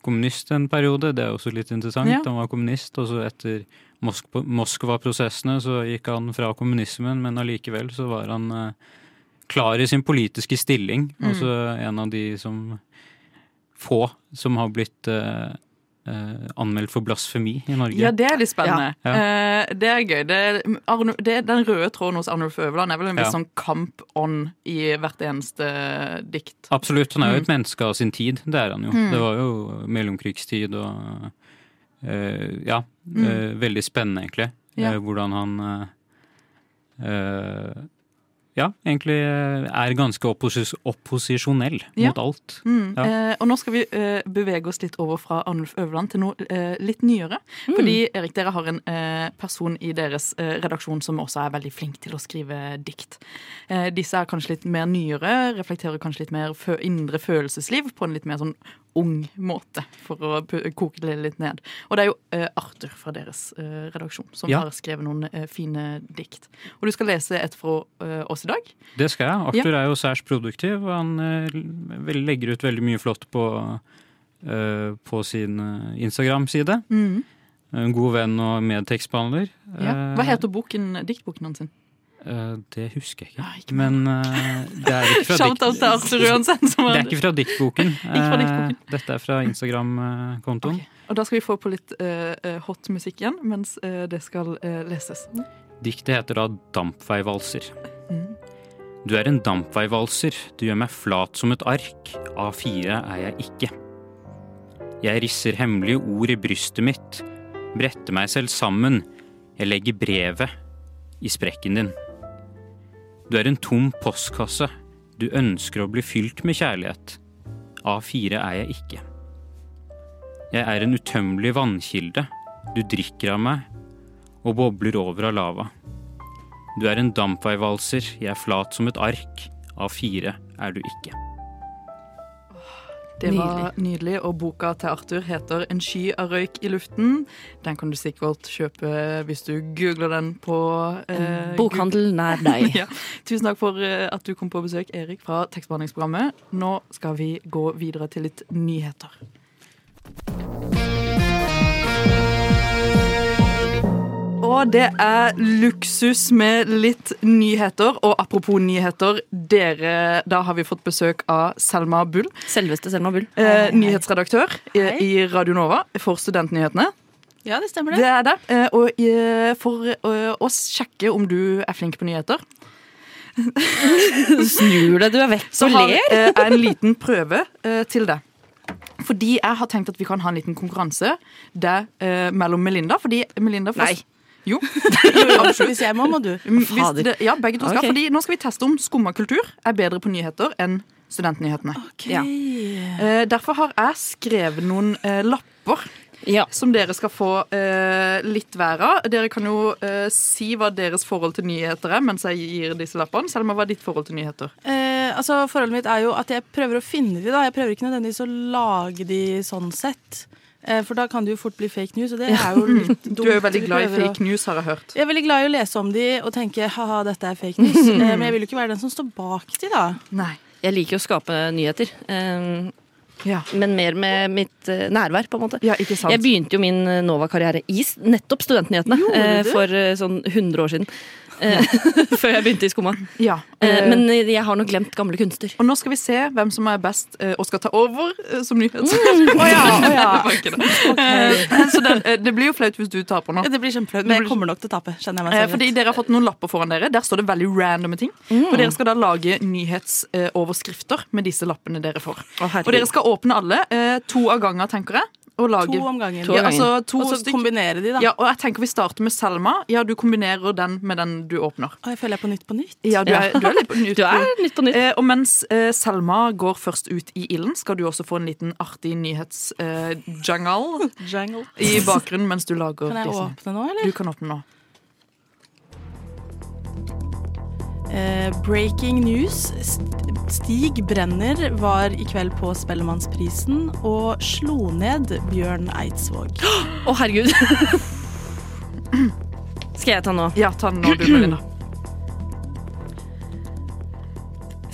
kommunist en periode, det er også litt interessant. Ja. Han var kommunist, og så etter Mosk Moskva-prosessene så gikk han fra kommunismen, men allikevel så var han eh, klar i sin politiske stilling. Mm. Altså en av de som få som har blitt eh, anmeldt for blasfemi i Norge. Ja, det er litt spennende. Ja. Eh, det er gøy. Det, er- Arno, det, den røde tråden hos Arnulf Øverland er vel en viss Ja. sånn kampånd i hvert eneste dikt. Absolutt. Han er jo Mm. et menneske av sin tid. Det er han jo. Mm. Det var jo mellomkrigstid og eh, Ja. Mm. eh, veldig spennende, egentlig. Ja. Eh, hvordan han eh, eh, ja, egentlig eh, er ganske opposis opposisjonell Ja. mot alt. Mm. Ja. Eh, og nå skal vi eh, bevege oss litt over fra Arnulf Øverland til noe eh, litt nyere. Mm. Fordi Erik, dere har en eh, person i deres eh, redaksjon som også er veldig flink til å skrive dikt. Eh, disse er kanskje litt mer nyere, reflekterer kanskje litt mer fø indre følelsesliv på en litt mer sånn ung måte, for å koke det litt ned. Og det er jo eh, Arthur fra deres eh, redaksjon som Ja. har skrevet noen eh, fine dikt. Og du skal lese et fra oss i dag. Det skal jeg. Arthur er jo særs produktiv, han legger ut veldig mye flott på, på sin Instagram-side. Mm. En god venn og medtekstbehandler. Ja. Hva heter boken, diktboken hans? sin? Eh, det husker jeg ikke. Men eh, det er ikke Johansen, som Det er ikke fra. Ikke fra diktboken. Eh, Dette er fra Instagram-kontoen. Og da skal vi få på litt eh, eh, hot musikk igjen mens uh, det skal uh, leses. Diktet heter da Dampveivalser. Mm. Du er en dampveivalser, du gjør meg flat som et ark, A4 er jeg ikke. Jeg risser hemmelige ord i brystet mitt, bretter meg selv sammen, jeg legger brevet i sprekken din. Du er en tom postkasse, du ønsker å bli fylt med kjærlighet, A4 er jeg ikke. Jeg er en utømmelig vannkilde, du drikker av meg, og bobler over av lava. Du er en dampveivalser, jeg er flat som et ark. A4 er du ikke. Det var nydelig, og boka til Arthur heter 'En sky av røyk i luften'. Den kan du sikkert kjøpe hvis du googler den på eh, bokhandel nær deg. ja. Tusen takk for eh, at du kom på besøk, Erik fra tekstbehandlingsprogrammet. Nå skal vi gå videre til litt nyheter. Og det er luksus med litt nyheter. Og apropos nyheter, dere, da har vi fått besøk av Selma Bull. Selveste Selma Bull. Eh, nyhetsredaktør i, i Radio Nova for Studentnyhetene. Ja, det stemmer det. Det er det. Eh, og eh, for eh, å sjekke om du er flink på nyheter Snur deg, du er vekk Så og har ler. eh, jeg en liten prøve eh, til deg. Fordi jeg har tenkt at vi kan ha en liten konkurranse der, eh, mellom Melinda. Fordi Melinda får- Nei. Jo. Hvis jeg må, må du. Hvis det, ja, begge to skal. Okay. Fordi nå skal vi teste om skumma kultur er bedre på nyheter enn studentnyhetene. Ja. Eh, derfor har jeg skrevet noen eh, lapper. Som dere skal få eh, litt hver av. Dere kan jo eh, si hva deres forhold til nyheter er mens jeg gir disse lappene. Selma, hva er ditt forhold til nyheter? Eh, altså, Forholdet mitt er jo at jeg prøver å finne de. da Jeg prøver ikke nødvendigvis å lage de sånn sett. Eh, for da kan det jo fort bli fake news, og det er jo litt dumt. Du er jo veldig glad i fake news, har jeg hørt. Jeg er veldig glad i å lese om de og tenke ha-ha, dette er fake news. Eh, men jeg vil jo ikke være den som står bak de, da. Nei. Jeg liker jo å skape nyheter. Ja. Men mer med mitt eh, nærvær, på en måte. sant. Jeg begynte jo min eh, Nova-karriere i nettopp studentnyhetene eh, for eh, sånn 100 år siden. Eh, Før jeg begynte i Skumma. Ja. Eh, Men jeg har nok glemt gamle kunster. Og nå skal vi se hvem som er best eh, og skal ta over eh, som nyhets... Mm. oh, ja, oh, ja. Eh, Så det, eh, det blir jo flaut hvis du taper nå. Det blir kjempeflaut, men jeg kommer nok til å tape. Eh, Fordi dere har fått noen lapper foran dere. Der står det veldig randomme ting. Mm. Og dere skal da lage nyhetsoverskrifter med disse lappene dere får. Oh, og dere skal åpne alle eh, to av gangen, tenker jeg. Og lage. To om gangen. Ja, altså, to og så stykk. kombinere de, da. Ja, og jeg tenker Vi starter med Selma. Ja, Du kombinerer den med den du åpner. Og jeg føler jeg er på Nytt på Nytt. Ja, du er, du er litt på nytt. Du er nytt på nytt. Eh, og mens eh, Selma går først ut i ilden, skal du også få en liten artig nyhetsjungle Jungle. i bakgrunnen mens du lager Kan jeg disse. åpne nå, eller? Du kan åpne nå. Eh, breaking news. Stig Brenner var i kveld på Spellemannsprisen og slo ned Bjørn Eidsvåg. Å, herregud. Skal jeg ta nå? Ja, ta den nå, du, Melina.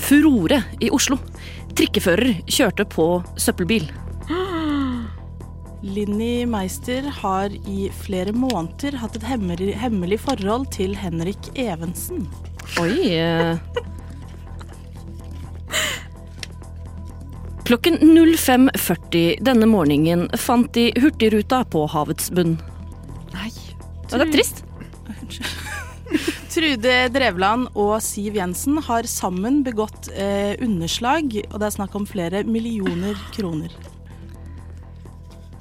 Furore i Oslo. Trikkefører kjørte på søppelbil. Linni Meister har i flere måneder hatt et hemmelig, hemmelig forhold til Henrik Evensen. Oi. eh. Klokken 05.40 denne morgenen fant de Hurtigruta på havets bunn. Nei. Tru... det er trist. Trude Drevland og Siv Jensen har sammen begått eh, underslag, og det er snakk om flere millioner kroner.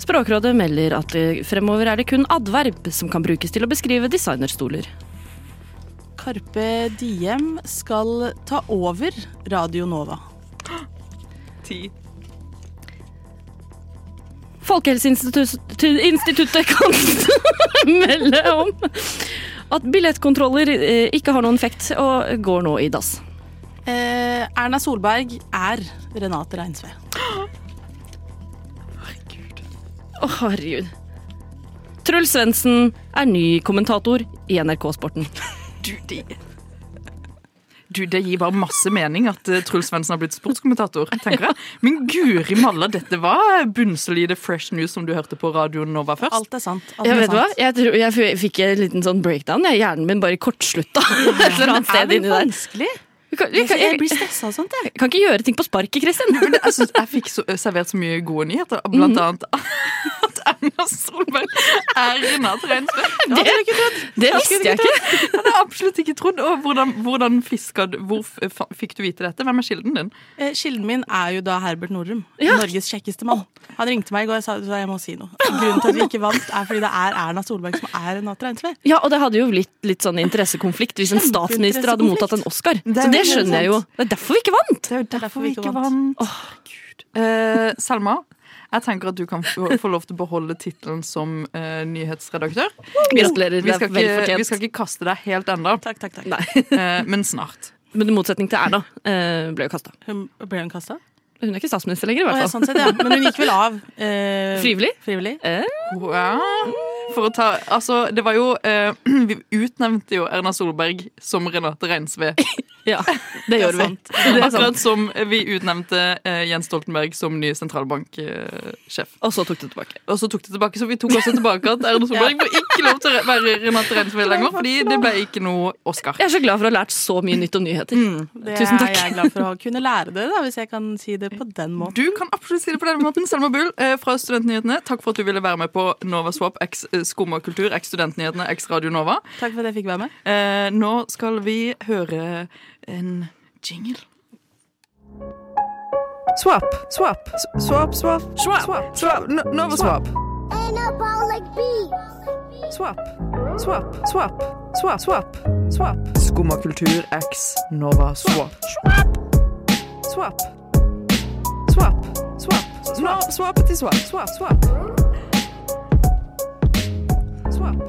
Språkrådet melder at fremover er det kun adverb som kan brukes til å beskrive designerstoler. Karpe Diem skal ta over Radio Nova. Ti. Folkehelseinstituttet kan melde om at billettkontroller eh, ikke har noen effekt og går nå i dass. Eh, Erna Solberg er Renate Reinsve. Å, herregud. Truls Svendsen er ny kommentator i NRK Sporten. Du, det, du, det gir bare masse mening at uh, Truls Svendsen har blitt sportskommentator. tenker jeg. Men guri malla, dette var bunnsolide fresh news som du hørte på Radio Nova først. Alt er sant. alt Ja, er vet du hva? Jeg, tror, jeg fikk en liten sånn breakdown. Jeg. Hjernen min bare kortslutta. Et eller annet Det er sted vel inni der. vanskelig? Jeg kan, jeg, kan, Jeg jeg, blir stressa og sånt, jeg. kan ikke gjøre ting på sparket, Kristin. Jeg, synes, jeg fikk så, servert så mye gode nyheter, blant annet at Erna Solberg er Renate Reinsve. Det, det visste jeg ikke. Det hadde jeg absolutt ikke trodd. Og hvordan, hvordan fiska Hvor f- fikk du vite dette? Hvem er kilden din? Eh, Kilden min er jo da Herbert Norum. Ja. Norges kjekkeste mann. Han ringte meg i går og sa at jeg må si noe. Grunnen til at vi ikke vant, er fordi det er Erna Solberg som er Renate Reinsve. Ja, og det hadde jo blitt litt sånn interessekonflikt hvis en statsminister hadde mottatt en Oscar. Det Så det helt skjønner jeg jo. Det er derfor vi ikke vant. Det er jo derfor vi ikke vant. Eh, Selma, jeg tenker at du kan få, få lov til å beholde tittelen som uh, nyhetsredaktør. Gratulerer, Vi skal, ikke, vi skal ikke kaste deg helt ennå, Takk, takk, takk. eh, men snart. Men i motsetning til Erna eh, ble jo kasta. Hun ble hun kasta? Hun er ikke statsminister lenger, i hvert fall. sånn sett, ja. Men hun gikk vel av. Eh, Frivillig? frivillig. Wow. For å ta Altså, det var jo eh, Vi utnevnte jo Erna Solberg som Renate Reinsve. Ja, det gjør vi. Det er Akkurat som vi utnevnte eh, Jens Stoltenberg som ny sentralbanksjef. Og så tok det tilbake. Og så tok det tilbake, så vi tok også tilbake at Erna Solberg får ikke lov til å være Renate Reinsve lenger, fordi det ble ikke noe Oscar. Jeg er så glad for å ha lært så mye nytt om nyheter. Det Tusen takk. er jeg glad for å kunne lære det, da, hvis jeg kan si det på den måten. Du kan absolutt si det på den måten. Selma Bull eh, fra Studentnyhetene, takk for at du ville være med på Nova Swap x eh, Skumma kultur x Studentnyhetene x Radio Nova. Takk for at jeg fikk være med. Nå skal vi høre en jingle. Swap, swap, swap, swap, swap, swap, Nova Swap. swap, swap, swap, swap, swap, swap, Skumma kultur x Nova Swap. swap, swap, swap, swap, swap til swap, swap, swap, swap.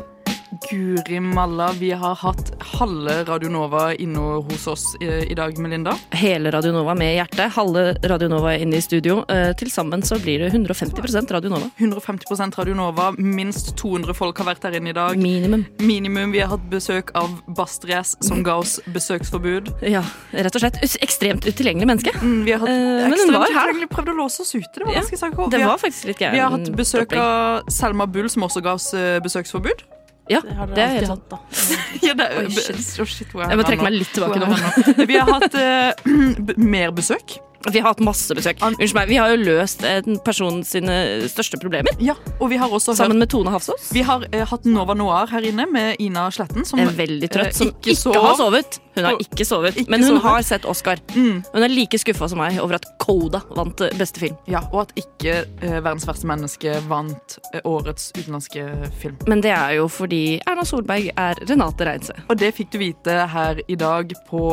Guri malla, vi har hatt halve Radio Nova inne hos oss i, i dag, Melinda. Hele Radio Nova med hjertet. Halve Radio Nova inne i studio. Eh, Til sammen så blir det 150% Radio Nova. 150% Radio Nova. Minst 200 folk har vært her inne i dag. Minimum. Minimum. Vi har hatt besøk av Bastries, som ga oss besøksforbud. Ja, rett og slett. Ekstremt utilgjengelig menneske. Mm, vi har hatt Eh, men hun ekstremt var her. utilgjengelig prøvd å låse oss ute. Det var Ja, ganske sak. det har- var faktisk litt gæren Vi har hatt besøk opplegg. av Selma Bull, som også ga oss eh, besøksforbud. Ja, Det har dere er alltid hatt, da. Ja, det, Oi, shit. Oh, shit, Jeg må trekke meg litt tilbake nå. Vi har hatt uh, mer besøk. Vi har hatt masse besøk. Unnskyld meg, vi har jo løst en person sine største problemer. Ja, og vi har også Sammen hørt med Tone Hafsås. Vi har eh, hatt Nova Noir her inne med Ina Sletten, som er veldig trøtt, eh, som ikke, ikke har sovet. Hun har ikke sovet, ikke men hun sovet. har sett Oscar. Mm. Hun er like skuffa som meg over at Coda vant eh, beste film. Ja, og at ikke eh, Verdens verste menneske vant eh, årets utenlandske film. Men det er jo fordi Erna Solberg er Renate Reinse. Og det fikk du vite her i dag på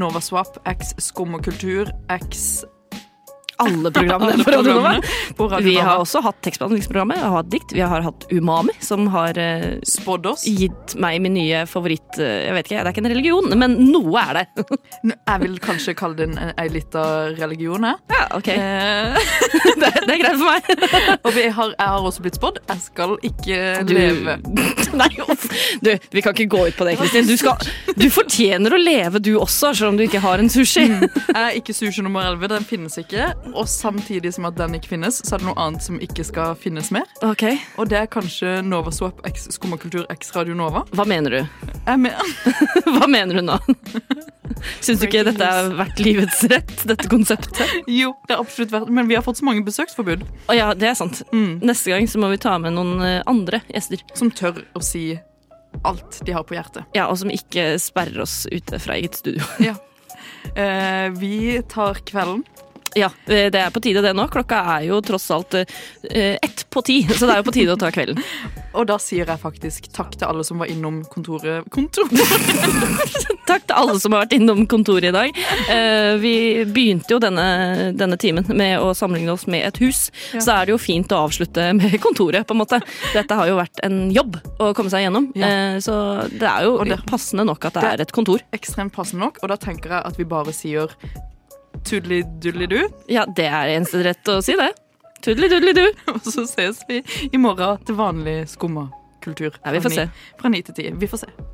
Nova Swap x Skum og kultur x Yes. Alle programmene Alle programmene Vi har også hatt tekstbehandlingsprogrammet. Vi har hatt dikt. Vi har hatt Umami, som har eh, Spådd oss. gitt meg min nye favoritt eh, Jeg vet ikke, det er ikke en religion, men noe er det. Jeg vil kanskje kalle det en, ei lita religion. jeg. Ja, ok. Eh, Det, det er greit for meg. og vi har, jeg har også blitt spådd. Jeg skal ikke Du- leve. Nei. Du, vi kan ikke gå ut på det, Kristin. Du, skal- du fortjener å leve, du også, selv om du ikke har en sushi. Jeg er ikke sushi nummer 11, den finnes ikke. Og samtidig som at den ikke finnes, så er det noe annet som ikke skal finnes mer. Ok, Og det er kanskje Nova Swap x Skummakultur x Radio Nova. Hva mener du? Jeg mener, Hva mener du nå? Syns du ikke dette er verdt livets rett, dette konseptet? jo, det er absolutt verdt Men vi har fått så mange besøksforbud Å ja, det er sant. Mm. Neste gang så må vi ta med noen eh, andre gjester. som tør å si alt de har på hjertet. Ja, Og som ikke sperrer oss ute fra eget studio. Eh, vi tar kvelden. Ja, eh, det er på tide det nå. Klokka er jo tross alt eh, ett på ti, så det er jo på tide å ta kvelden. Og da sier jeg faktisk takk til alle som var innom kontoret Kontor? Takk til alle som har vært innom kontoret i dag. Eh, Vi begynte jo denne, denne timen med å sammenligne oss med et hus. Ja. Så er det jo fint å avslutte med kontoret, på en måte. Dette har jo vært en jobb å komme seg gjennom. Ja. Så det er jo det- passende nok at det det- er et kontor. Ekstremt passende nok, og da tenker jeg at vi bare sier tudeli-dudeli-du. Ja, det er eneste rett å si, det. Tudeli, tudeli, du. Og så ses vi i morgen til vanlig skumma kultur. Ja, vi får se. Fra ni til ti. Vi får se.